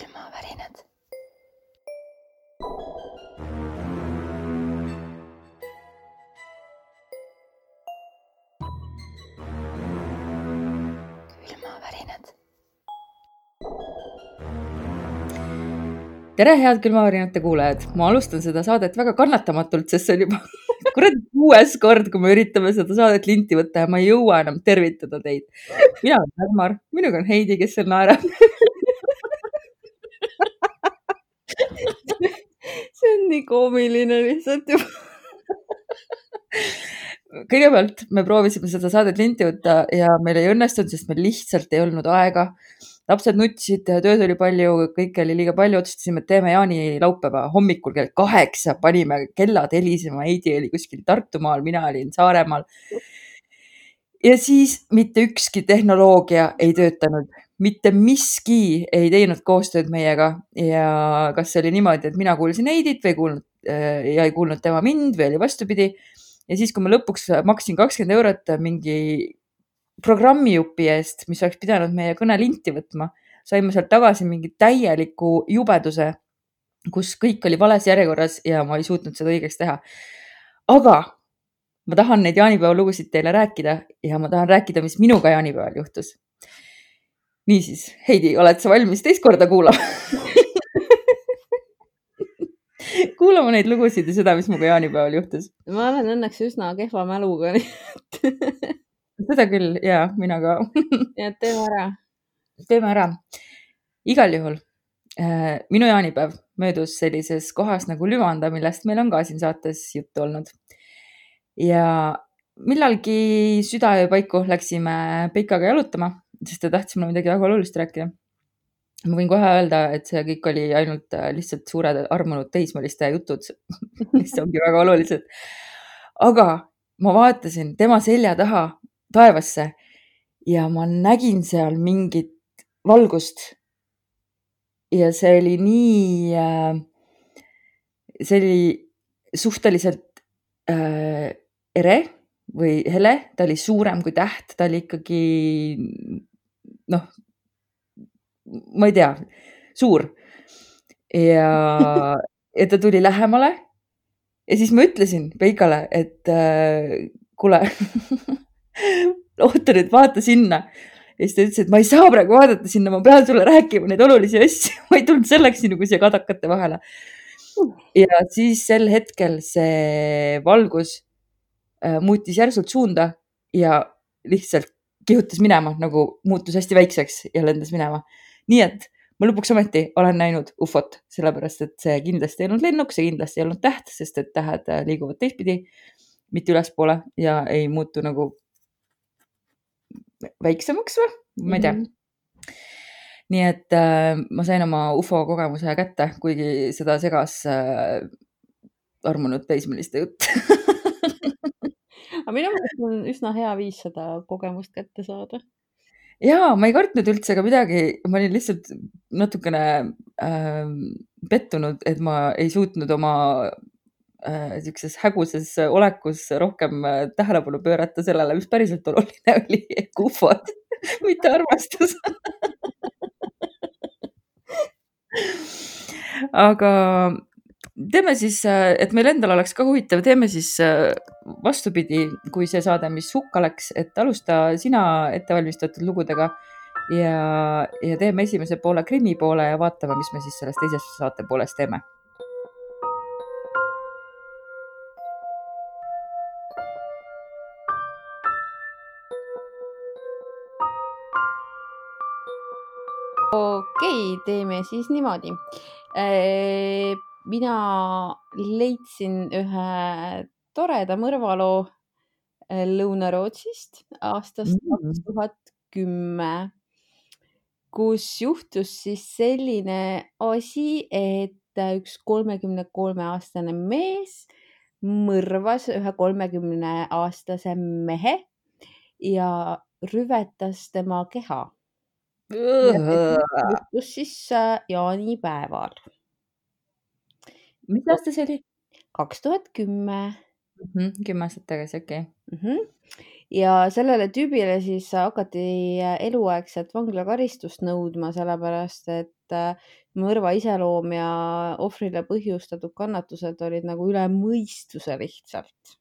külmavärinad. külmavärinad. tere, head külmavärinate kuulajad, ma alustan seda saadet väga kannatamatult, sest see on juba kuradi kuues kord, kui me üritame seda saadet linti võtta ja ma ei jõua enam tervitada teid. mina olen Dagmar, minuga on Heidi, kes seal naerab. see on nii koomiline lihtsalt juba. kõigepealt me proovisime seda saadet linti võtta ja meil ei õnnestunud, sest meil lihtsalt ei olnud aega. lapsed nutsid, tööd oli palju, kõike oli liiga palju, otsustasime, et teeme jaanilaupäeva hommikul kell kaheksa, panime kellad helisema, Heidi oli kuskil Tartumaal, mina olin Saaremaal. ja siis mitte ükski tehnoloogia ei töötanud, mitte miski ei teinud koostööd meiega ja kas see oli niimoodi, et mina kuulsin Heidit või ei kuulnud äh, ja ei kuulnud tema mind või oli vastupidi ja siis, kui ma lõpuks maksin kakskümmend eurot mingi programmijupi eest, mis oleks pidanud meie kõne linti võtma, saime sealt tagasi mingi täieliku jubeduse, kus kõik oli vales järjekorras ja ma ei suutnud seda õigeks teha. aga ma tahan neid jaanipäeva lugusid teile rääkida ja ma tahan rääkida, mis minuga jaanipäeval juhtus. niisiis, Heidi, oled sa valmis teist korda kuulama? kuulama neid lugusid ja seda, mis minuga jaanipäeval juhtus. ma olen õnneks üsna kehva mäluga, nii seda küll ja mina ka. et teeme ära. teeme ära. igal juhul äh, minu jaanipäev möödus sellises kohas nagu Lüvanda, millest meil on ka siin saates juttu olnud. ja millalgi südaöö paiku läksime Peikaga jalutama, sest ta tahtis mulle midagi väga olulist rääkida. ma võin kohe öelda, et see kõik oli ainult äh, lihtsalt suured armunud teismeliste jutud, mis ongi väga olulised. aga ma vaatasin tema selja taha taevasse ja ma nägin seal mingit valgust. ja see oli nii äh,, see oli suhteliselt äh, ere või hele, ta oli suurem kui täht, ta oli ikkagi noh, ma ei tea, suur. ja, ja ta tuli lähemale. ja siis ma ütlesin Peikale, et äh, kuule, oota nüüd, vaata sinna ja siis ta ütles, et ma ei saa praegu vaadata sinna, ma pean sulle rääkima neid olulisi asju, ma ei tulnud selleks nagu siia kadakate vahele. ja siis sel hetkel see valgus äh, muutis järsult suunda ja lihtsalt kihutas minema, nagu muutus hästi väikseks ja lendas minema. nii et ma lõpuks ometi olen näinud ufot, sellepärast et see kindlasti ei olnud lennuk, see kindlasti ei olnud täht, sest et tähed äh, liiguvad teistpidi, mitte ülespoole ja ei muutu nagu väiksemaks või, ma ei tea mm. -hmm. nii et äh, ma sain oma ufo kogemuse kätte, kuigi seda segas äh, armunud teismeliste jutt aga minu meelest on üsna hea viis seda kogemust kätte saada. ja ma ei kartnud üldse ka midagi, ma olin lihtsalt natukene äh, pettunud, et ma ei suutnud oma äh, siukses häguses olekus rohkem äh, tähelepanu pöörata sellele, mis päriselt oluline oli, ehk ufod, mitte armastus. aga teeme siis, et meil endal oleks ka huvitav, teeme siis äh, vastupidi, kui see saade, mis hukka läks, et alusta sina ettevalmistatud lugudega ja, ja teeme esimese poole krimi poole ja vaatame, mis me siis selles teises saate pooles teeme. okei okay,, teeme siis niimoodi. Mina leidsin ühe toreda mõrvaloo äh, Lõuna-Rootsist aastast Mm. kaks tuhat kümme, kus juhtus siis selline asi, et üks kolmekümne kolme aastane mees mõrvas ühe kolmekümne aastase mehe ja rüvetas tema keha. Juhtus siis äh, jaanipäeval mis aasta see oli? kaks tuhat kümme. kümme aastat tagasi, okei okay.. Mhm. ja sellele tüübile siis hakati eluaegset vanglakaristust nõudma, sellepärast et äh, mõrva iseloom ja ohvrile põhjustatud kannatused olid nagu üle mõistuse lihtsalt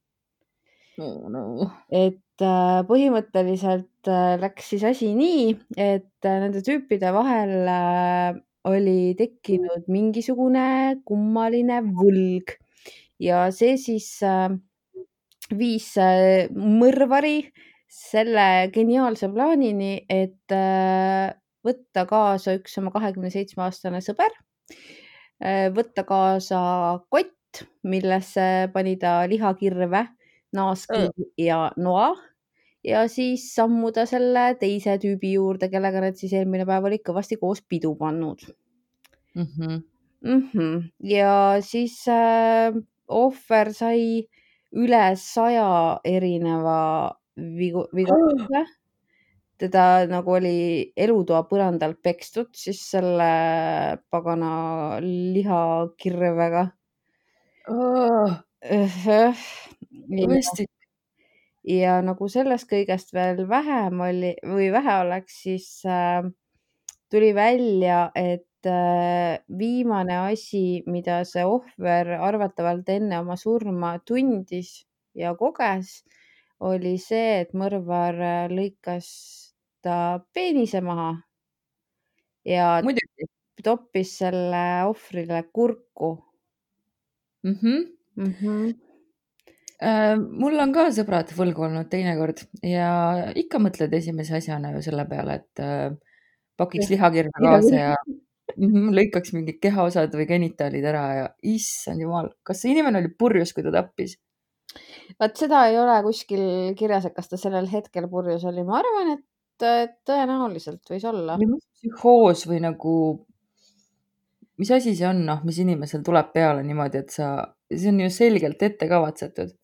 no, no. et äh, põhimõtteliselt äh, läks siis asi nii, et nende tüüpide vahel oli tekkinud mingisugune kummaline võlg ja see siis viis mõrvari selle geniaalse plaanini, et võtta kaasa üks oma kahekümne seitsme aastane sõber, võtta kaasa kott, millesse pani ta lihakirve, naaski mm. ja noa ja siis sammuda selle teise tüübi juurde, kellega nad siis eelmine päev olid kõvasti koos pidu pannud mm. -hmm. Mm -hmm. ja siis äh, ohver sai üle saja erineva vigu, vigastuse oh teda nagu oli elutoa põrandalt pekstud siis selle pagana lihakirvega oh.. tõesti. Ja nagu sellest kõigest veel vähem oli või vähe oleks, siis äh, tuli välja, et äh, viimane asi, mida see ohver arvatavalt enne oma surma tundis ja koges, oli see, et mõrvar lõikas ta peenise maha ja muidugi toppis selle ohvrile kurku mm. -hmm. Mm -hmm. Mul on ka sõbrad võlgu olnud teinekord ja ikka mõtled esimese asjana ju selle peale, et äh, pakiks lihakirve kaasa ja lõikaks mingid kehaosad või genitaalid ära ja issand jumal, kas see inimene oli purjus, kui ta tappis? vaat seda ei ole kuskil kirjas, et kas ta sellel hetkel purjus oli, ma arvan, et tõenäoliselt võis olla. psühhoos või nagu, mis asi see on, noh, mis inimesel tuleb peale niimoodi, et sa, see on ju selgelt ette kavatsetud.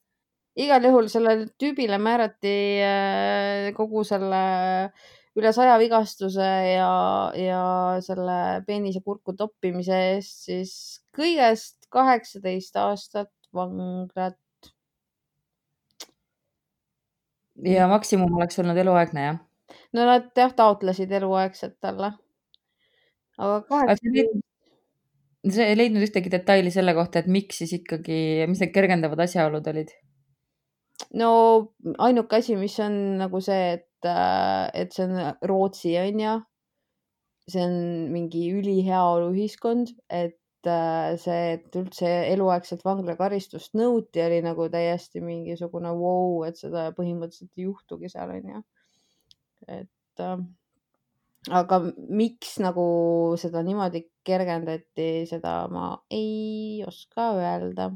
Igal juhul sellele tüübile määrati äh, kogu selle üle saja vigastuse ja, ja selle peenise kurku toppimise eest siis kõigest kaheksateist aastat vanglat. ja maksimum oleks olnud eluaegne, jah? no nad jah taotlesid eluaegset talle. aga kaheksa. sa ei leidnud ühtegi detaili selle kohta, et miks siis ikkagi, mis need kergendavad asjaolud olid? No ainuke asi, mis on nagu see, et, äh, et see on Rootsi on ju. see on mingi üliheaoluühiskond, et äh, see, et üldse eluaegset vanglakaristust nõuti, oli nagu täiesti mingisugune vau wow,, et seda põhimõtteliselt ei juhtugi seal onju et äh, aga miks nagu seda niimoodi kergendati, seda ma ei oska öelda.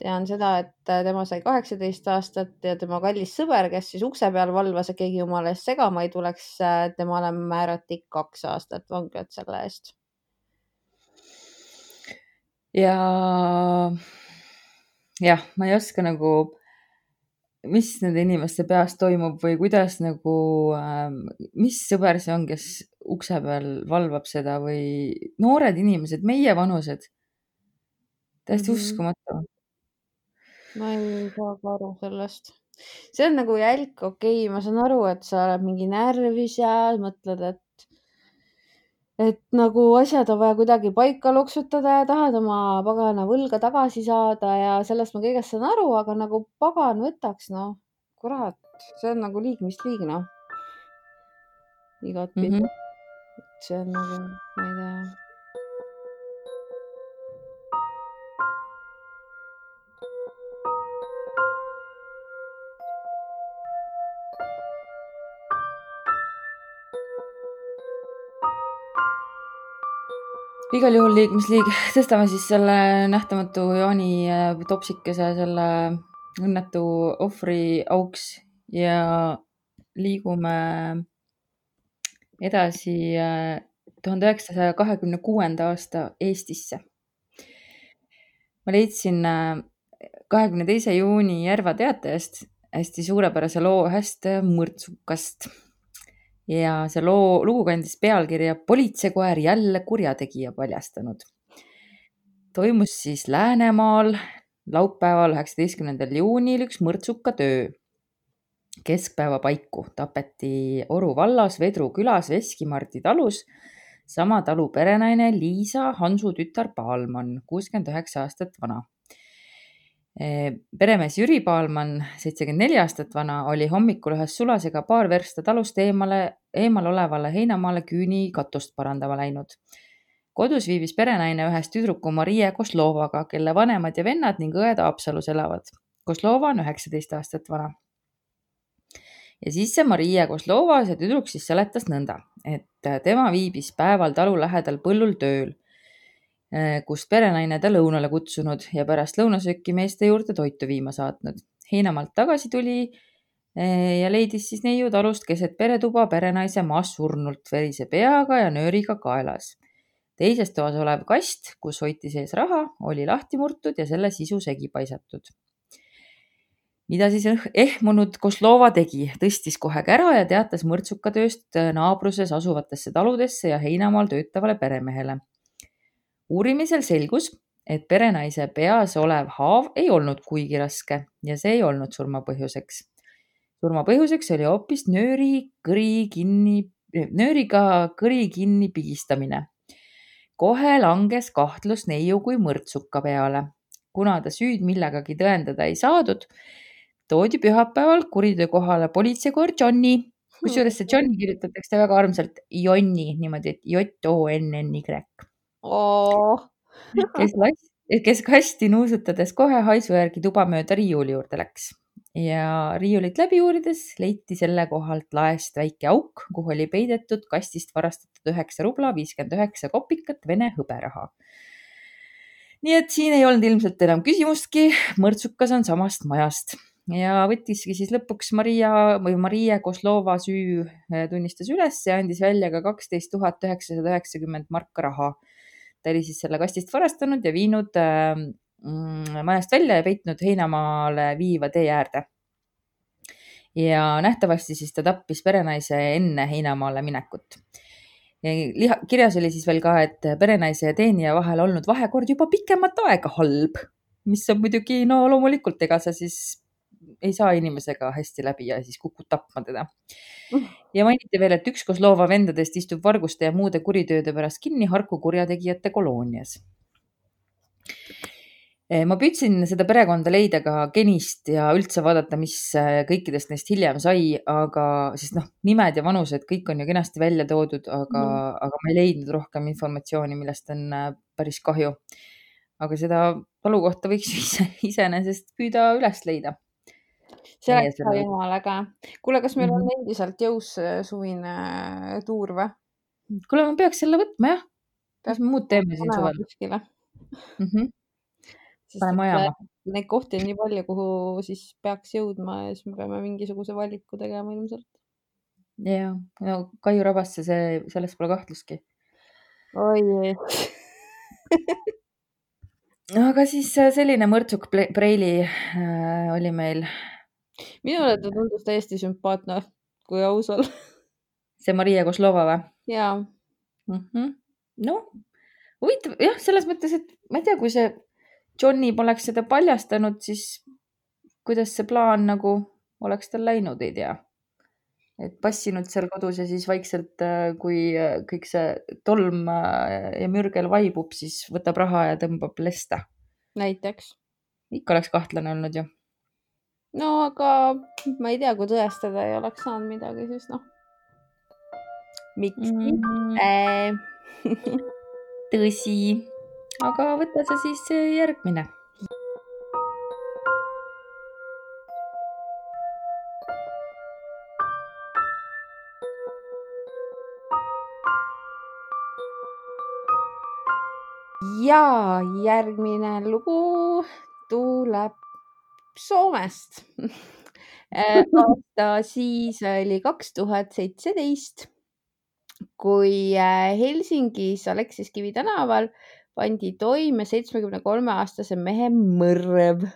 Tean seda, et tema sai kaheksateist aastat ja tema kallis sõber, kes siis ukse peal valvas, et keegi jumala eest segama ei tuleks, temale määrati kaks aastat vanglat selle eest. ja jah, ma ei oska nagu mis nende inimeste peas toimub või kuidas nagu, ähm, mis sõber see on, kes ukse peal valvab seda või noored inimesed, meievanused. täiesti mm -hmm. uskumatu. Ma ei saa ka aru sellest. see on nagu jälk, okei okay,, ma saan aru, et sa oled mingi närvis ja mõtled, et et nagu asjad on vaja kuidagi paika loksutada ja tahad oma pagana võlga tagasi saada ja sellest ma kõigest saan aru, aga nagu pagan võtaks, noh, kurat, see on nagu liig mis liig, noh. igatpidi mm. -hmm. see on nagu, ma ei tea igal juhul liikmesliig, tõstame siis selle nähtamatu Jaani äh, topsikese selle õnnetu ohvri auks ja liigume edasi äh, tuhande üheksasaja kahekümne kuuenda aasta Eestisse. ma leidsin äh, kahekümne teise juuni Järva Teatajast hästi suurepärase loo ühest mõrtsukast ja see loo, lugu kandis pealkirja Politseikoer jälle kurjategija paljastanud. toimus siis Läänemaal laupäeval, üheksateistkümnendal juunil üks mõrtsuka töö. keskpäeva paiku tapeti Oru vallas Vedru külas Veskimardi talus sama talu perenaine Liisa Hansu tütar Paalmann, kuuskümmend üheksa aastat vana. Peremees Jüri Paalmann, seitsekümmend neli aastat vana, oli hommikul ühes sulasega paar versta talust eemale, eemal olevale heinamaale küüni katust parandama läinud. Kodus viibis perenaine ühes tüdruku Marie Kozlovaga, kelle vanemad ja vennad ning õed Haapsalus elavad. Kozlova on üheksateist aastat vana. Ja siis see Maria Kozlova, see tüdruk siis seletas nõnda, et äh, tema viibis päeval talu lähedal põllul tööl, kust perenaine ta lõunale kutsunud ja pärast lõunasööki meeste juurde toitu viima saatnud. heinamaalt tagasi tuli äh, ja leidis siis neiu talust keset peretuba perenaise maas surnult verise peaga ja nööriga kaelas. teises toas olev kast, kus hoiti sees raha, oli lahti murtud ja selle sisu segi paisatud mida siis ehmunud Kozlova tegi, tõstis kohe kära ja teatas mõrtsukatööst äh, naabruses asuvatesse taludesse ja heinamaal töötavale peremehele. Uurimisel selgus, et perenaise peas olev haav ei olnud kuigi raske ja see ei olnud surma põhjuseks. surma põhjuseks oli hoopis nööri kõri kinni, nööriga kõri kinni pigistamine. kohe langes kahtlus neiu kui mõrtsuka peale. kuna ta süüd millegagi tõendada ei saadud, toodi pühapäeval kuriteokohale politseikoer Johnny, kusjuures see Johnny kirjutatakse väga armsalt Jonni niimoodi, et J-O-N-N-Y oh. Kes las-, kes kasti nuusutades kohe haisu järgi tuba mööda riiuli juurde läks ja riiulit läbi uurides leiti selle kohalt laest väike auk, kuhu oli peidetud kastist varastatud üheksa rubla, viiskümmend üheksa kopikat vene hõberaha. nii et siin ei olnud ilmselt enam küsimustki, mõrtsukas on samast majast ja võttiski siis lõpuks Maria või Maria Kozlova süü äh, tunnistas üles ja andis välja ka kaksteist tuhat üheksasada üheksakümmend marka raha. Ta oli siis selle kastist varastanud ja viinud äh, majast välja ja peitnud heinamaale viiva tee äärde. ja nähtavasti siis ta tappis perenaise enne heinamaale minekut. Liha, kirjas oli siis veel ka, et perenaise ja teenija vahel olnud vahekord juba pikemat aega halb, mis on muidugi, no loomulikult, ega sa siis ei saa inimesega hästi läbi ja siis kukud tapma teda. Mm. ja mainiti veel, et üks Kozlova vendadest istub varguste ja muude kuritööde pärast kinni Harku kurjategijate koloonias. Eh, ma püüdsin seda perekonda leida ka genist ja üldse vaadata, mis eh, kõikidest neist hiljem sai, aga siis noh, nimed ja vanused, kõik on ju kenasti välja toodud, aga mm., aga ma ei leidnud rohkem informatsiooni, millest on eh, päris kahju. aga seda talu kohta võiks iseenesest püüda üles leida see oleks ka jumala äge. kuule, kas meil mm -hmm. on mhm. endiselt jõus suvine äh, tuur või? kuule, ma peaks selle võtma jah. mis me muud teeme siin suvel? kuskile mm. -hmm. paneme ajama. Neid kohti on nii palju, kuhu siis peaks jõudma ja siis me peame mingisuguse valiku tegema ilmselt. ja, no Kaiu Rabasse, see, selles pole kahtlustki. oi aga siis äh, selline mõrtsuk preili äh, oli meil minule ta tundus täiesti sümpaatne, kui aus olla. see Maria Kozlova või? jaa mm -hmm.. noh, huvitav jah, selles mõttes, et ma ei tea, kui see Johnny poleks seda paljastanud, siis kuidas see plaan nagu oleks tal läinud, ei tea. et passinud seal kodus ja siis vaikselt, äh, kui äh, kõik see tolm äh, ja mürgel vaibub, siis võtab raha ja tõmbab lesta. näiteks. ikka oleks kahtlane olnud ju no aga ma ei tea, kui tõestada ei oleks saanud midagi, siis noh, miks mitte mm. tõsi, aga võta sa siis järgmine. ja järgmine lugu tuleb Soomest äh, aasta siis oli kaks tuhat seitseteist, kui äh, Helsingis Aleksis Kivi tänaval pandi toime seitsmekümne kolme aastase mehe mõrv.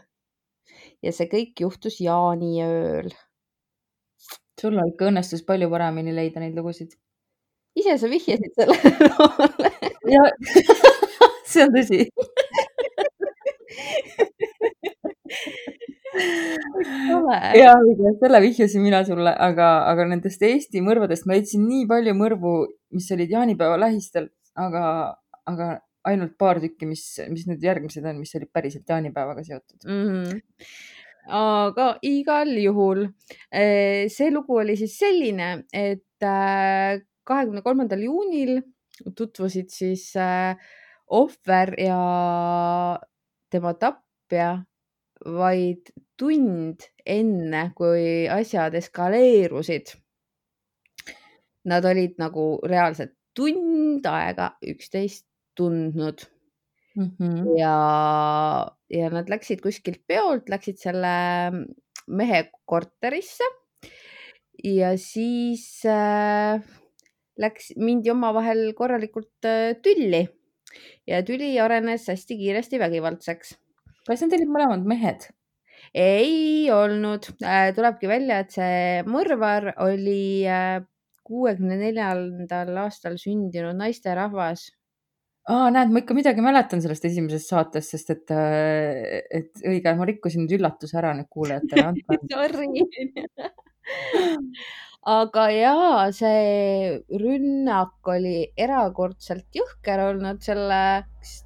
ja see kõik juhtus jaaniööl. sul ikka õnnestus palju paremini leida neid lugusid. ise sa vihjasid sellele loole. see on tõsi ja selle vihjasin mina sulle, aga, aga nendest Eesti mõrvadest ma leidsin nii palju mõrvu, mis olid jaanipäeva lähistel, aga, aga ainult paar tükki, mis, mis nüüd järgmised on, mis olid päriselt jaanipäevaga seotud mm. -hmm. aga igal juhul eh, see lugu oli siis selline, et eh, kahekümne kolmandal juunil tutvusid siis eh, ohver ja tema tapja vaid tund enne, kui asjad eskaleerusid. Nad olid nagu reaalselt tund aega üksteist tundnud mm. -hmm. ja, ja nad läksid kuskilt peolt, läksid selle mehe korterisse ja siis äh, läks, mindi omavahel korralikult äh, tülli ja tüli arenes hästi kiiresti vägivaldseks kas need olid mõlemad mehed? ei olnud, äh, tulebki välja, et see mõrvar oli äh, kuuekümne neljandal aastal sündinud naisterahvas. aa, näed, ma ikka midagi mäletan sellest esimesest saatest, sest et, äh, et õige, ma rikkusin nüüd üllatuse ära nüüd kuulajatele Sorry aga jaa, see rünnak oli erakordselt jõhker olnud, selle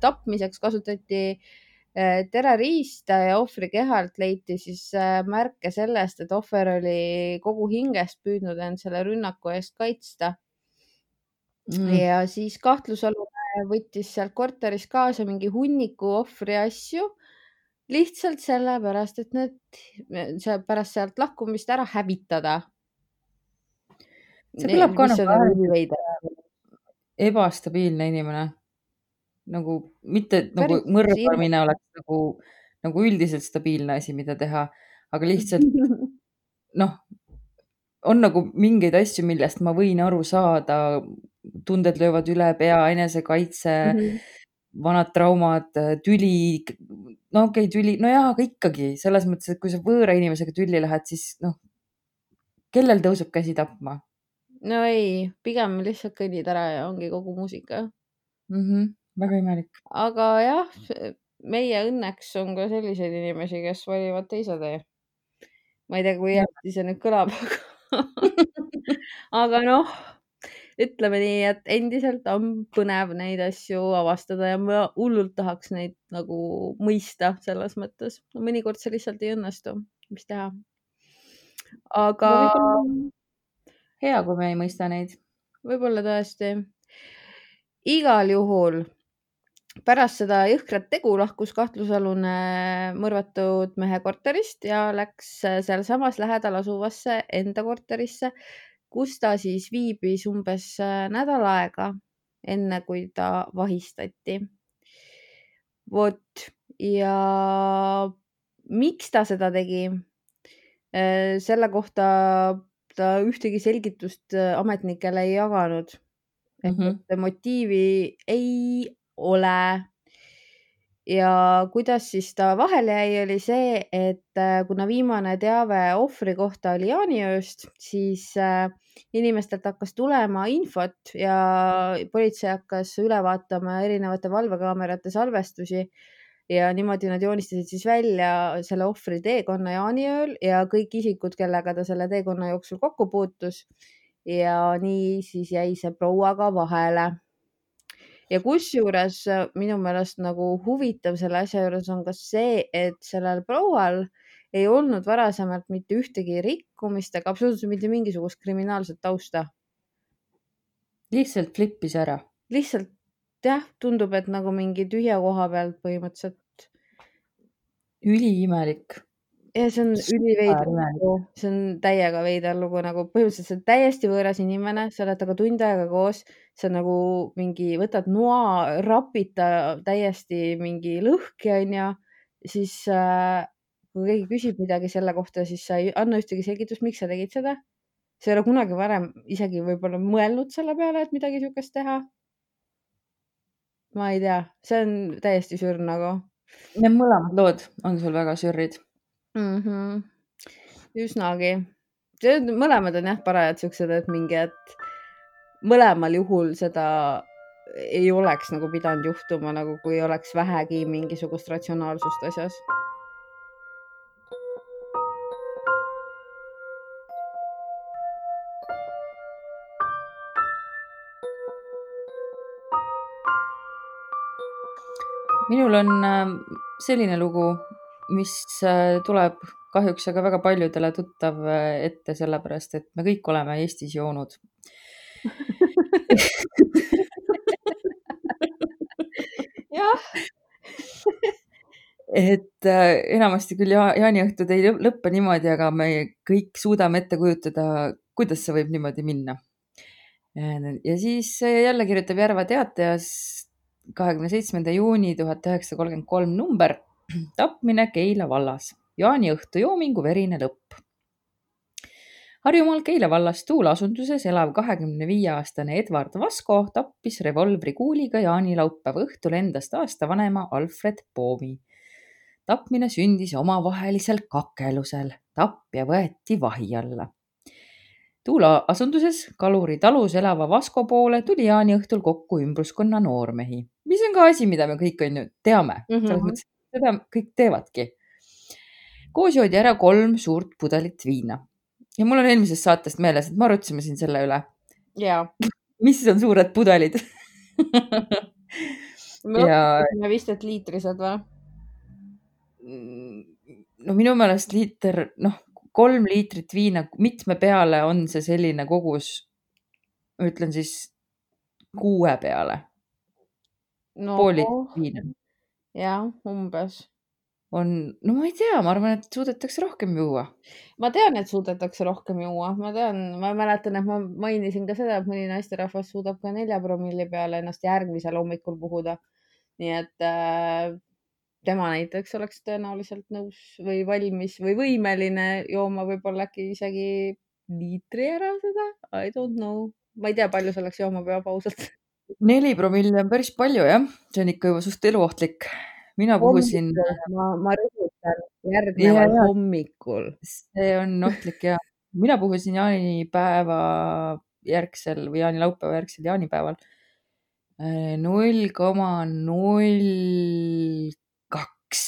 tapmiseks kasutati äh, Äh, terroriste ja ohvri kehalt leiti siis äh, märke sellest, et ohver oli kogu hingest püüdnud end selle rünnaku eest kaitsta. Mm.. ja siis kahtlusalune võttis sealt korterist kaasa mingi hunniku ohvri asju lihtsalt sellepärast, et need pärast sealt lahkumist ära hävitada. see kõlab ka nagu ebastabiilne inimene nagu mitte nagu mõrvamine oleks nagu, nagu üldiselt stabiilne asi, mida teha, aga lihtsalt noh, on nagu mingeid asju, millest ma võin aru saada. tunded löövad üle pea, enesekaitse mm, -hmm. vanad traumad, tüli. no okei okay,, tüli, no jaa, aga ikkagi selles mõttes, et kui sa võõra inimesega tülli lähed, siis noh, kellel tõuseb käsi tapma? no ei, pigem lihtsalt kõnnid ära ja ongi kogu muusika mm. -hmm väga imelik. aga jah, meie õnneks on ka selliseid inimesi, kes valivad teise tee. ma ei tea, kui hästi see nüüd kõlab, aga, aga noh, ütleme nii, et endiselt on põnev neid asju avastada ja ma hullult tahaks neid nagu mõista selles mõttes. mõnikord see lihtsalt ei õnnestu, mis teha. aga. hea, kui me ei mõista neid. võib-olla tõesti. igal juhul pärast seda jõhkrat tegu lahkus kahtlusalune mõrvatud mehe korterist ja läks sealsamas lähedal asuvasse enda korterisse, kus ta siis viibis umbes nädal aega, enne kui ta vahistati. vot ja miks ta seda tegi? selle kohta ta ühtegi selgitust ametnikele ei jaganud mm. -hmm. motiivi ei ole. ja kuidas siis ta vahele jäi, oli see, et äh, kuna viimane teave ohvri kohta oli jaaniööst, siis äh, inimestelt hakkas tulema infot ja politsei hakkas üle vaatama erinevate valvekaamerate salvestusi ja niimoodi nad joonistasid siis välja selle ohvri teekonna jaaniööl ja kõik isikud, kellega ta selle teekonna jooksul kokku puutus. ja nii siis jäi see proua ka vahele ja kusjuures äh, minu meelest nagu huvitav selle asja juures on ka see, et sellel proual ei olnud varasemalt mitte ühtegi rikkumist ega absoluutselt mitte mingisugust kriminaalset tausta. lihtsalt flippis ära. lihtsalt jah, tundub, et nagu mingi tühja koha pealt põhimõtteliselt. üliimelik ja see on üliveider lugu, see on täiega veider lugu, nagu põhimõtteliselt see on täiesti võõras inimene, sa oled temaga tund aega koos, sa nagu mingi võtad noa, rapid ta täiesti mingi lõhki, onju, siis äh, kui keegi küsib midagi selle kohta, siis sa ei anna ühtegi selgitust, miks sa tegid seda. sa ei ole kunagi varem isegi võib-olla mõelnud selle peale, et midagi niisugust teha. ma ei tea, see on täiesti sürr nagu. Need mõlemad lood on sul väga sürrid Mhm. Üsnagi. see on, mõlemad on jah parajad siuksed, et mingi, et mõlemal juhul seda ei oleks nagu pidanud juhtuma, nagu kui oleks vähegi mingisugust ratsionaalsust asjas. minul on ähm, selline lugu mis äh, tuleb kahjuks aga väga paljudele tuttav äh, ette, sellepärast et me kõik oleme Eestis joonud. Jah, et äh, enamasti küll ja, jaaniõhtud ei lõ- lõppe niimoodi, aga me kõik suudame ette kujutada, kuidas see võib niimoodi minna. ja siis äh, jälle kirjutab Järva Teatajas kahekümne seitsmenda juuni tuhat üheksasada kolmkümmend kolm number, tapmine Keila vallas, jaaniõhtu joomingu verine lõpp. Harjumaal Keila vallas Tuula asunduses elav kahekümne viie aastane Edward Vasko tappis revolvrikuuliga jaanilaupäeva õhtul endast aasta vanema Alfred Poomi. tapmine sündis omavahelisel kakelusel, tapja võeti vahi alla Tuula asunduses Kaluri talus elava Vasko poole tuli jaaniõhtul kokku ümbruskonna noormehi, mis on ka asi, mida me kõik on ju teame mm, -hmm. selles mõttes, seda kõik teevadki. koos joodi ära kolm suurt pudelit viina ja mul on eelmisest saatest meeles, et me arutasime siin selle üle. ja. mis on suured pudelid me ja... vist, et liitrised või? no minu meelest liiter, noh, kolm liitrit viina, mitme peale on see selline kogus? ütlen siis kuue peale no,. pool liitrit viina. Jah, umbes. on, no ma ei tea, ma arvan, et suudetakse rohkem juua. ma tean, et suudetakse rohkem juua, ma tean, ma mäletan, et ma mainisin ka seda, et mõni naisterahvas suudab ka nelja promilli peale ennast järgmisel hommikul puhuda. nii et äh, tema näiteks oleks tõenäoliselt nõus või valmis või võimeline jooma võib-olla äkki isegi liitri ära seda. I don't know, ma ei tea, palju selleks jooma peab ausalt. Neli promilli on päris palju jah, see on ikka juba suht eluohtlik. mina puhusin. ma, ma rõhutan järgneval ja, hommikul. see on ohtlik ja mina puhusin jaanipäeva järgsel või jaanilaupäeva järgsel jaanipäeval äh, null koma null kaks.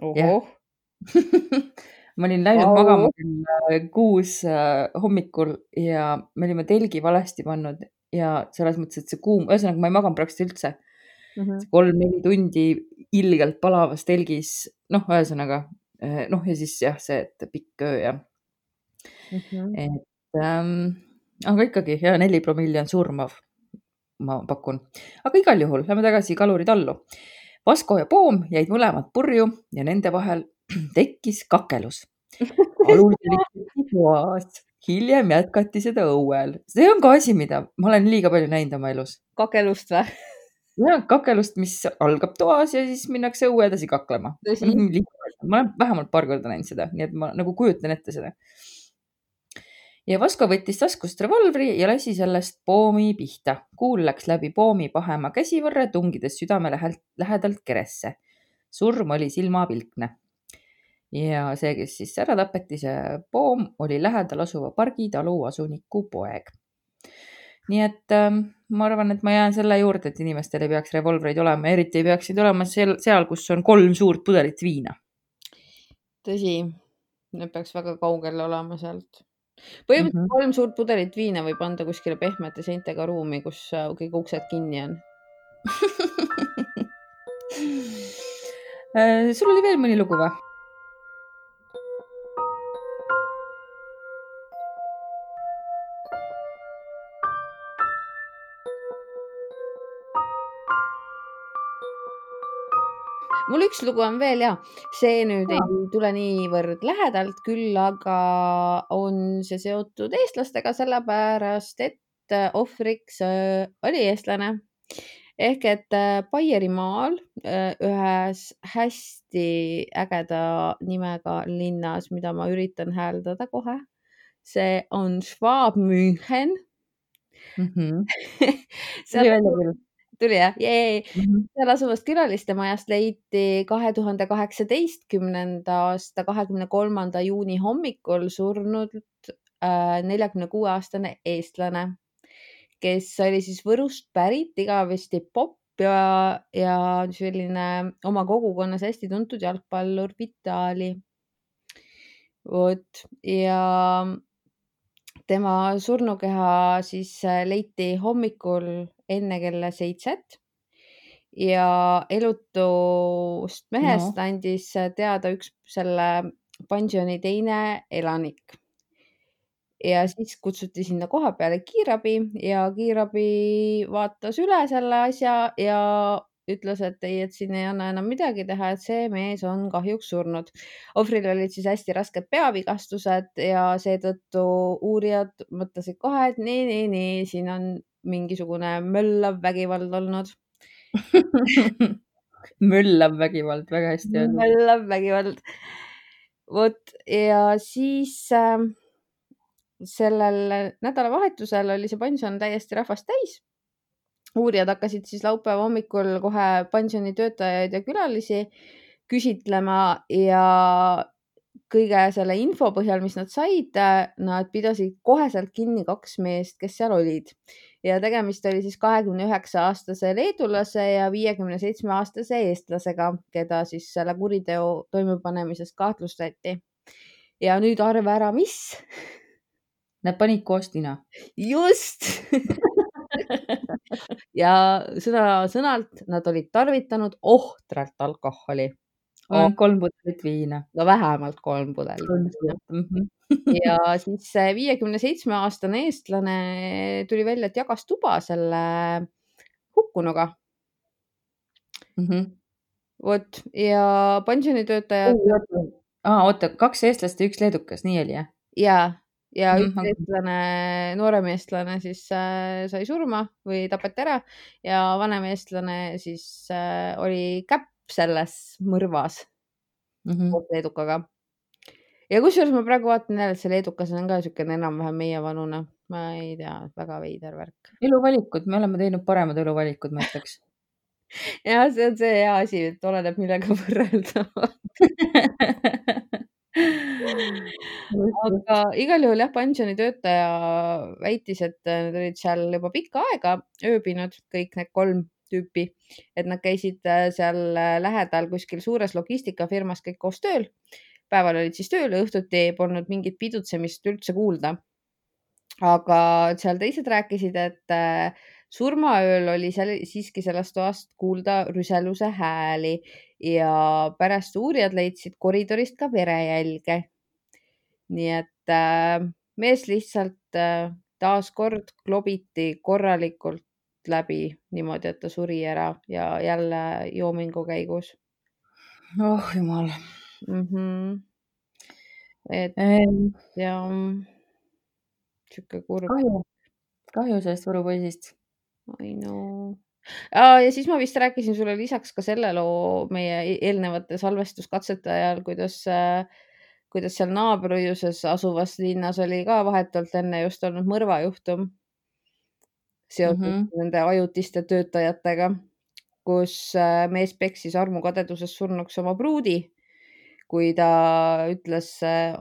ohoh ma olin läinud wow. magama kell kuus äh, hommikul ja me olime telgi valesti pannud ja selles mõttes, et see kuum, ühesõnaga ma ei maganud praktiliselt üldse mm -hmm.. kolm-neli tundi ilgelt palavas telgis, noh, ühesõnaga äh, noh, ja siis jah, see, et pikk öö ja mm. -hmm. et ähm, aga ikkagi ja neli promilli on surmav, ma pakun, aga igal juhul lähme tagasi kaluri tallu Vasko ja Poom jäid mõlemad purju ja nende vahel tekkis kakelus. alul tülitati toas, hiljem jätkati seda õuel. see on ka asi, mida ma olen liiga palju näinud oma elus. kakelust või? jah, kakelust, mis algab toas ja siis minnakse õue edasi kaklema. ma olen vähemalt paar korda näinud seda, nii et ma nagu kujutan ette seda ja Vasko võttis taskust revolvri ja lasi sellest poomi pihta. kuul läks läbi poomi pahema käsivõrre, tungides südame lähedalt keresse. surm oli silmapilkne. Ja see, kes siis ära tapeti, see poom oli lähedal asuva pargitalu asuniku poeg. nii et äh, ma arvan, et ma jään selle juurde, et inimestel ei peaks revolvreid olema, eriti ei peaks neid olema seal, seal, kus on kolm suurt pudelit viina. tõsi, need peaks väga kaugel olema sealt põhimõtteliselt mm -hmm. kolm suurt pudelit viina võib anda kuskile pehmete seintega ruumi, kus äh, kõik uksed kinni on äh, sul oli veel mõni lugu või? Mul üks lugu on veel ja see nüüd ja. ei tule niivõrd lähedalt, küll aga on see seotud eestlastega, sellepärast et äh, ohvriks äh, oli eestlane ehk et äh, Baierimaal ühes hästi ägeda nimega linnas, mida ma üritan hääldada kohe. see on Schwabmünchen mm. -hmm. seal tuli jah, jee. Mhm. seal asuvast külaliste majast leiti kahe tuhande kaheksateistkümnenda aasta kahekümne kolmanda juuni hommikul surnud äh, neljakümne kuue aastane eestlane, kes oli siis Võrust pärit, igavesti popp ja, ja selline oma kogukonnas hästi tuntud jalgpallur Vitali. vot ja tema surnukeha siis leiti hommikul enne kella seitset ja elutust mehest No. andis teada üks selle pensioni teine elanik. ja siis kutsuti sinna koha peale kiirabi ja kiirabi vaatas üle selle asja ja ütles, et ei, et siin ei anna enam midagi teha, et see mees on kahjuks surnud. ohvril olid siis hästi rasked peavigastused ja seetõttu uurijad mõtlesid kohe, et nii, nii, nii, siin on mingisugune möllav vägivald olnud. möllav vägivald, väga hästi öeldud. möllav vägivald. vot ja siis äh, sellel nädalavahetusel oli see pension täiesti rahvast täis. Uurijad hakkasid siis laupäeva hommikul kohe pensioni töötajaid ja külalisi küsitlema ja kõige selle info põhjal, mis nad said, nad pidasid koheselt kinni kaks meest, kes seal olid ja tegemist oli siis kahekümne üheksa aastase leedulase ja viiekümne seitsme aastase eestlasega, keda siis selle kuriteo toimepanemisest kahtlustati. ja nüüd arva ära, mis? Nad panid koos tina. just ja sõna-sõnalt nad olid tarvitanud ohtralt alkoholi oh.. kolm pudelit viina. no vähemalt kolm pudelit. Mm -hmm. ja siis see viiekümne seitsme aastane eestlane tuli välja, et jagas tuba selle hukkunuga mm. -hmm. vot ja pensionitöötajad oota, kaks eestlast ja üks leedukas, nii oli jah? Ja, ja Mhm, üks eestlane, noorem eestlane siis äh, sai surma või tapeti ära ja vanem eestlane siis äh, oli käpp selles mõrvas mm -hmm. koos leedukaga. ja kusjuures ma praegu vaatan jälle, et see leedukas on ka niisugune enam-vähem meievanune, ma ei tea, väga veider värk. eluvalikud, me oleme teinud paremad eluvalikud, ma ütleks ja see on see hea asi, et oleneb, millega võrrelda aga igal juhul jah, pensionitöötaja väitis, et nad olid seal juba pikka aega ööbinud, kõik need kolm tüüpi, et nad käisid äh, seal lähedal kuskil suures logistikafirmas kõik koos tööl. päeval olid siis tööl õhtuti polnud mingit pidutsemist üldse kuulda. aga seal teised rääkisid, et äh, surmaööl oli seal siiski sellest toast kuulda rüseluse hääli ja pärast uurijad leidsid koridorist ka verejälge. Nii et äh, mees lihtsalt äh, taaskord klobiti korralikult läbi niimoodi, et ta suri ära ja jälle joomingu käigus oh jumal mm. -hmm. et ehm, ja sihuke kurb. kahju, kahju sellest Võru poisist. I know. ja siis ma vist rääkisin sulle lisaks ka selle loo meie e-, eelnevate salvestuskatsete ajal, kuidas, kuidas seal naabriuses asuvas linnas oli ka vahetult enne just olnud mõrvajuhtum seotud mm. -hmm. nende ajutiste töötajatega, kus äh, mees peksis armukadeduses surnuks oma pruudi, kui ta ütles äh,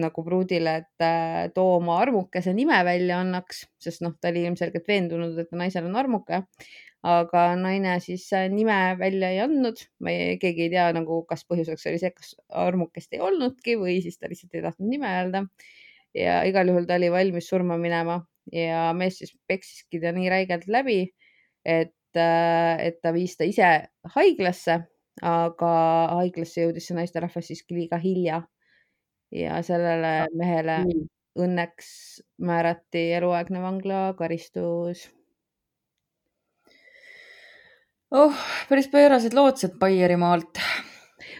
nagu pruudile, et äh, too oma armukese nime välja annaks, sest noh, ta oli ilmselgelt veendunud, et naisel on armuke, aga naine siis äh, nime välja ei andnud. ma ei, keegi ei tea nagu, kas põhjuseks oli see, kas armukest ei olnudki või siis ta lihtsalt ei tahtnud nime öelda. ja igal juhul ta oli valmis surma minema ja mees siis peksiski ta nii räigelt läbi, et, et ta viis ta ise haiglasse, aga haiglasse jõudis see naisterahvas siiski liiga hilja. ja sellele mehele õnneks määrati eluaegne vanglakaristus. Oh, päris pöörased lood sealt Baierimaalt.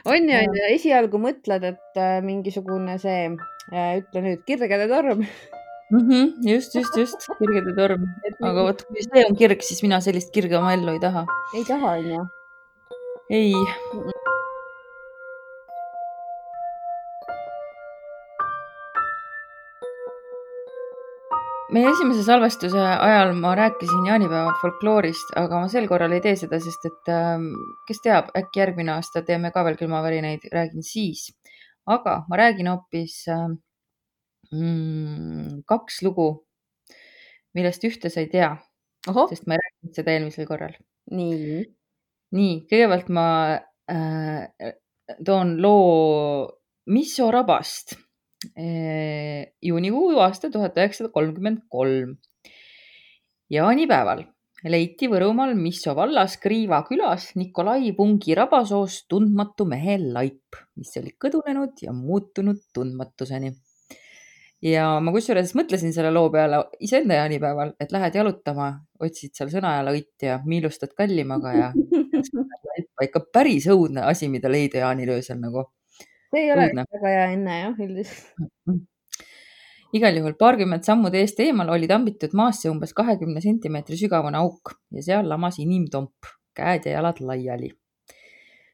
on ju, on ju, esialgu mõtled, et äh, mingisugune see, ütle nüüd, kirgede torm mm. -hmm, just, just, just, kirgede torm. aga vot, kui see on kirg, siis mina sellist kirge oma ellu ei taha. ei taha, on ju? ei. Meie esimese salvestuse ajal ma rääkisin jaanipäeva folkloorist, aga ma sel korral ei tee seda, sest et äh, kes teab, äkki järgmine aasta teeme ka veel külmavärinaid, räägin siis. aga ma räägin hoopis äh, mm, kaks lugu, millest ühte sa ei tea, sest ma ei rääkinud seda eelmisel korral. nii. nii, kõigepealt ma äh, toon loo Misso rabast juunikuu aasta tuhat üheksasada kolmkümmend kolm. jaanipäeval leiti Võrumaal Misso vallas Kriiva külas Nikolai Pungi rabasoost tundmatu mehe laip, mis oli kõdunenud ja muutunud tundmatuseni. ja ma kusjuures mõtlesin selle loo peale iseenda jaanipäeval, et lähed jalutama, otsid seal Sõnajalõiti ja miilustad kallimaga ja ikka päris õudne asi, mida leida jaanilöösel nagu. See ei ole väga hea enne jah, üldiselt igal juhul paarkümmend sammu teest eemal oli tambitud maasse umbes kahekümne sentimeetri sügavune auk ja seal lamas inimtomp, käed ja jalad laiali.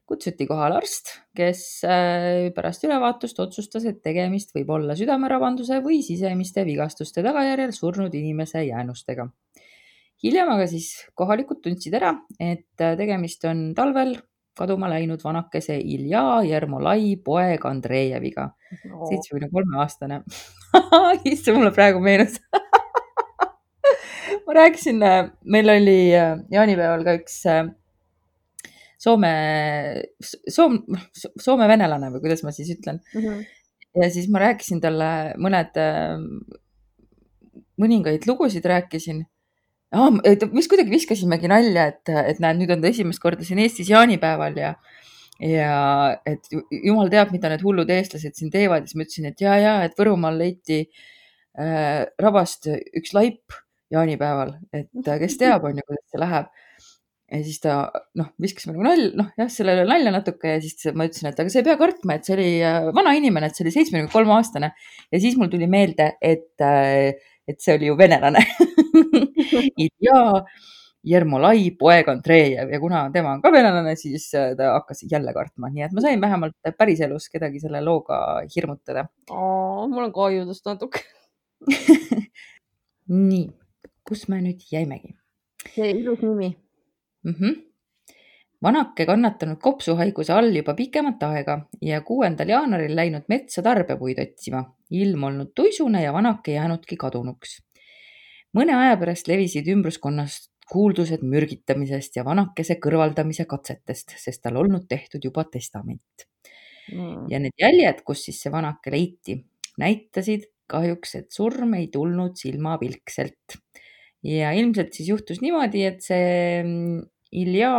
kutsuti kohale arst, kes äh, pärast ülevaatust otsustas, et tegemist võib olla südamerabanduse või sisemiste vigastuste tagajärjel surnud inimese jäänustega. hiljem aga siis kohalikud tundsid ära, et äh, tegemist on talvel kaduma läinud vanakese Ilja Jermolai poeg Andreejeviga, seitsmekümne kolme aastane issand, mulle praegu meenus. Ma rääkisin, meil oli äh, jaanipäeval ka üks äh, Soome, Soom-, Soome venelane või kuidas ma siis ütlen. Mm. -hmm. ja siis ma rääkisin talle mõned, äh, mõningaid lugusid rääkisin ah,. vist kuidagi viskasimegi nalja, et, et näed, nüüd on ta esimest korda siin Eestis jaanipäeval ja ja et jumal teab, mida need hullud eestlased siin teevad siis ma ütlesin, et ja, ja, et Võrumaal leiti äh, rabast üks laip jaanipäeval, et kes teab, on ju, kuidas see läheb. ja siis ta noh, viskas nagu nalja, noh jah, sellele nalja natuke ja siis ma ütlesin, et aga sa ei pea kartma, et see oli äh, vana inimene, et see oli seitsmekümne kolme aastane. ja siis mul tuli meelde, et äh,, et see oli ju venelane ja Jermolai poeg Andreejev ja kuna tema on ka venelane, siis äh, ta hakkas jälle kartma, nii et ma sain vähemalt päriselus kedagi selle looga hirmutada. mul on ka ajudest natuke nii, kus me nüüd jäimegi? see ilus nimi mm. -hmm. Vanake kannatanud kopsuhaiguse all juba pikemat aega ja kuuendal jaanuaril läinud metsa tarbepuid otsima. ilm olnud tuisune ja vanake jäänudki kadunuks mõne aja pärast levisid ümbruskonnast kuuldused mürgitamisest ja vanakese kõrvaldamise katsetest, sest tal olnud tehtud juba testament mm.. ja need jäljed, kus siis see vanake leiti, näitasid kahjuks, et surm ei tulnud silmapilkselt. ja ilmselt siis juhtus niimoodi, et see mm, Ilja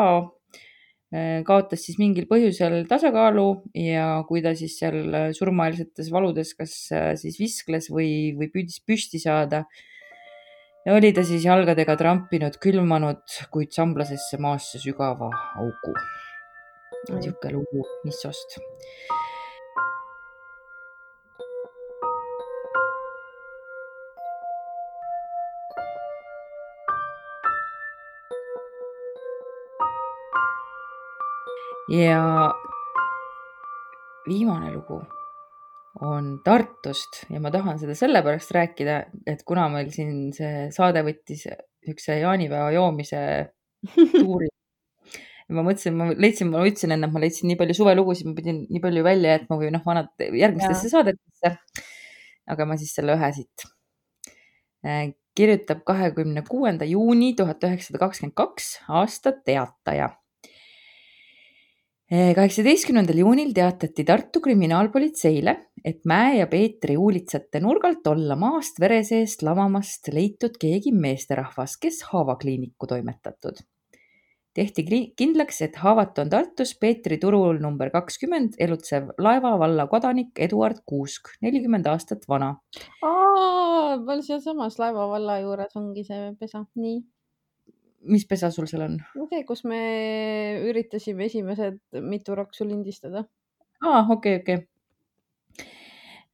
kaotas siis mingil põhjusel tasakaalu ja kui ta siis seal surmaeelsetes valudes kas äh, siis viskles või, või püüdis püsti saada, oli ta siis jalgadega trampinud külmanud, kuid samblasesse maasse sügava augu. niisugune lugu Missost. Ja viimane lugu on Tartust ja ma tahan seda sellepärast rääkida, et kuna meil siin see saade võttis niisuguse jaanipäeva joomise tuuri ma mõtlesin, ma leidsin, ma ütlesin enne, et ma leidsin nii palju suvelugusid, ma pidin nii palju välja jätma või noh, vanad järgmistesse ja. saadetesse. aga ma siis selle ühe siit. Äh, kirjutab kahekümne kuuenda juuni tuhat üheksasada kakskümmend kaks aasta Teataja kaheksateistkümnendal juunil teatati Tartu kriminaalpolitseile, et Mäe ja Peetri uulitsate nurgalt olla maast vere seest lamamast leitud keegi meesterahvas, kes haavakliinikku toimetatud. tehti kindlaks, et haavatu on Tartus Peetri turul number kakskümmend elutsev Laeva valla kodanik Eduard Kuusk, nelikümmend aastat vana. aa, sealsamas Laeva valla juures ongi see pesa, nii mis pesa sul seal on? see, kus me üritasime esimesed mitu raksu lindistada. aa, okei okay,, okei okay.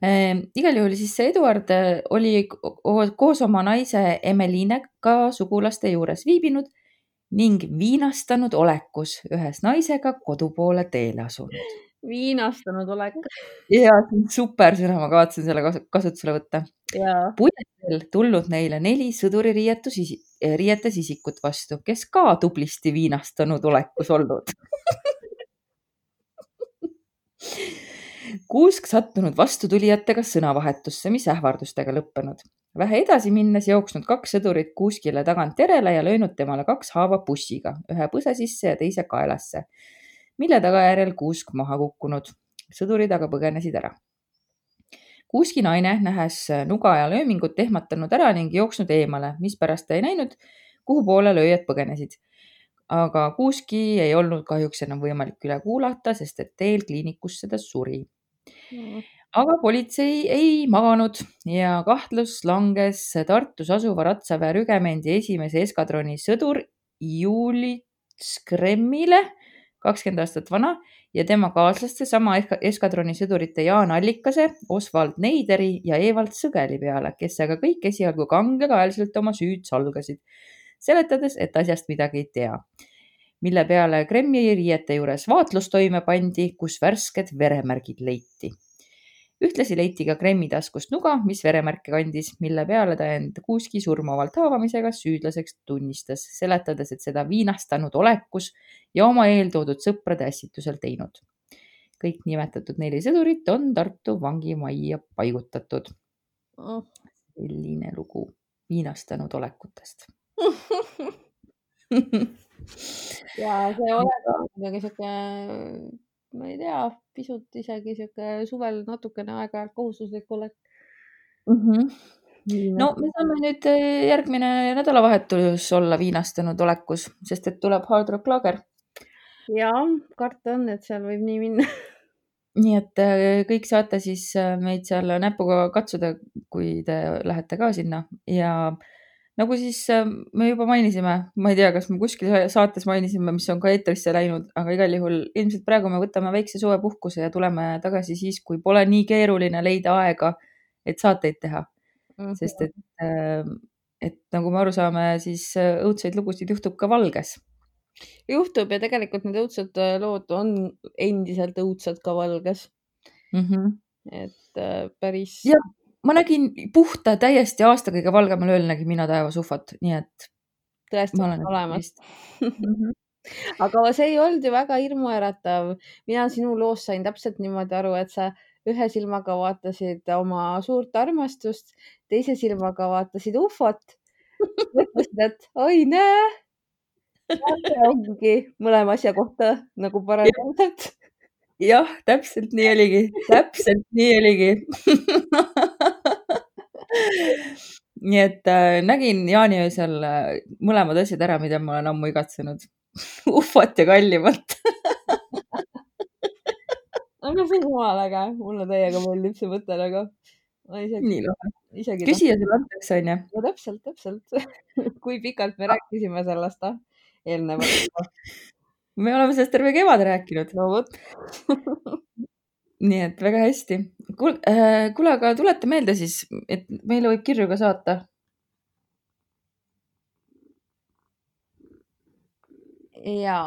Ehm, igal juhul siis see Eduard äh, oli koos oma naise Emelinega sugulaste juures viibinud ning viinastanud olekus ühes naisega kodu poole teele asunud. Viinastanud olek. ja, super sõna, ma kavatsen selle kasutusele võtta. puiesteel tulnud neile neli sõduririietus Eh, riietes isikut vastu, kes ka tublisti viinastanud olekus olnud Kuusk sattunud vastutulijatega sõnavahetusse, mis ähvardustega lõppenud. vähe edasi minnes jooksnud kaks sõdurit Kuuskile tagant järele ja löönud temale kaks haava pussiga, ühe põse sisse ja teise kaelasse, mille tagajärjel Kuusk maha kukkunud. sõdurid aga põgenesid ära Kuuski naine, nähes nuga ja löömingut, ehmatanud ära ning jooksnud eemale, mispärast ta ei näinud, kuhu poole lööjad põgenesid. aga Kuuski ei olnud kahjuks enam võimalik üle kuulata, sest et teel kliinikusse ta suri Mm. aga politsei ei maganud ja kahtlus langes Tartus asuva Ratsaväe rügemendi esimese eskadroni sõdur Julius Kremmile, kakskümmend aastat vana ja tema kaaslaste sama eska- eskadroni sõdurite Jaan Allikase, Oswald Neideri ja Evald Sõgeli peale, kes aga kõik esialgu kangekaelselt oma süüd salgasid, seletades, et asjast midagi ei tea. mille peale Kremmi riiete juures vaatlus toime pandi, kus värsked veremärgid leiti ühtlasi leiti ka Kremmi taskust nuga, mis veremärke kandis, mille peale ta end Kuuski surmavalt haavamisega süüdlaseks tunnistas, seletades, et seda viinastanud olekus ja oma eeltoodud sõprade ässitusel teinud. kõik nimetatud neli sõdurit on Tartu vangimajja paigutatud. Selline lugu viinastanud olekutest ja see olek on kuidagi sihuke, ma ei tea, pisut isegi sihuke suvel natukene aeg-ajalt kohustuslik olek. Mhm. no me saame nüüd eh, järgmine nädalavahetus olla viinastanud olekus, sest et tuleb Hard Rock Lager. ja karta on, et seal võib nii minna. nii et eh, kõik saate siis eh, meid seal näpuga katsuda, kui te lähete ka sinna ja nagu siis eh, me juba mainisime, ma ei tea, kas me kuskil saates mainisime, mis on ka eetrisse läinud, aga igal juhul ilmselt praegu me võtame väikse suvepuhkuse ja tuleme tagasi siis, kui pole nii keeruline leida aega, et saateid teha, sest et, et nagu me aru saame, siis õudseid lugusid juhtub ka valges juhtub ja tegelikult need õudsed äh, lood on endiselt õudsed ka valges, mm. -hmm. et äh, päris. ja ma nägin puhta täiesti aasta kõige valgemal ööl nägin mina taevas ufot, nii et. tõesti olemas. -hmm. aga see ei olnud ju väga hirmuäratav. mina sinu loost sain täpselt niimoodi aru, et sa ühe silmaga vaatasid oma suurt armastust, teise silmaga vaatasid ufot. mõtlesid, et oi näe ongi mõlema asja kohta nagu paralleelselt. jah, täpselt nii oligi, täpselt nii oligi nii et äh, nägin jaaniöösel äh, mõlemad asjad ära, mida ma olen ammu igatsenud ufot ja kallimalt aga see on jumala äge, mulle täiega meeldib see mõte nagu. nii lahe. küsija sulle antakse, onju. no täpselt, täpselt kui pikalt me rääkisime sellest, ah eelnevalt me oleme sellest terve kevade rääkinud. no vot nii et väga hästi. äh,, kuule, aga tuleta meelde siis, et meile võib kirju ka saata. ja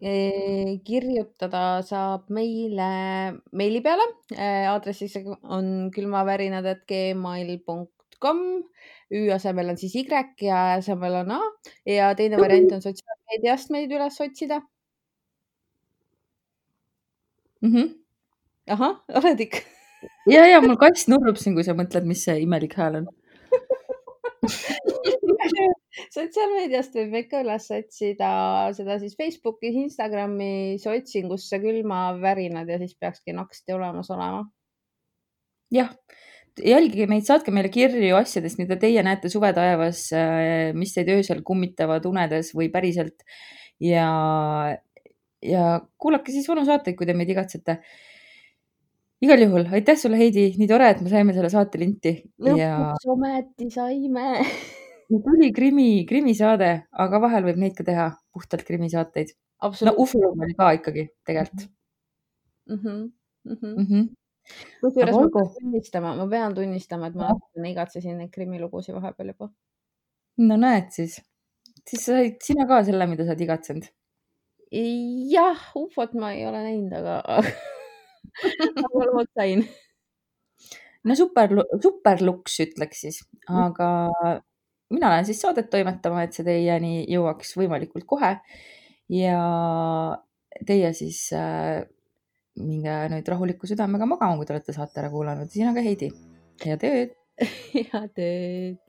e, kirjutada saab meile meili peale. E,, aadressiks on külmavärinad.gmail.com Ü asemel on siis Y ja asemel on A. Ja teine variant on sotsiaalmeediast meid üles otsida mm. -hmm. ahah, oled ikka? ja, ja mul kass nurrub siin, kui sa mõtled, mis see imelik hääl on sotsiaalmeediast võib meid ka üles otsida, seda siis Facebookis, Instagramis otsingusse külmavärinad ja siis peakski naksti olemas olema. jah jälgige meid, saatke meile kirju asjadest, mida teie näete suvetaevas, mis teid öösel kummitavad unedes või päriselt. ja, ja kuulake siis vanu saateid, kui te meid igatsete. igal juhul aitäh sulle, Heidi, nii tore, et me saime selle saate linti. lõpuks ja... ometi saime tuli krimi, krimisaade, aga vahel võib neid ka teha, puhtalt krimisaateid. no Ufo oli ka ikkagi tegelikult mm. -hmm. Mm -hmm. Mm -hmm kusjuures ma pean tunnistama, ma pean tunnistama, et ma natukene igatsesin neid krimilugusid vahepeal juba. no näed siis, siis sa said sina ka selle, mida sa oled igatsenud. Jah, ufot ma ei ole näinud, aga aga lood sain. no super, superluks ütleks siis, mm. aga mina lähen siis saadet toimetama, et see teieni jõuaks võimalikult kohe. ja teie siis äh, minge nüüd rahuliku südamega magama, kui te olete saate ära kuulanud. sina ka, Heidi. head ööd head ööd.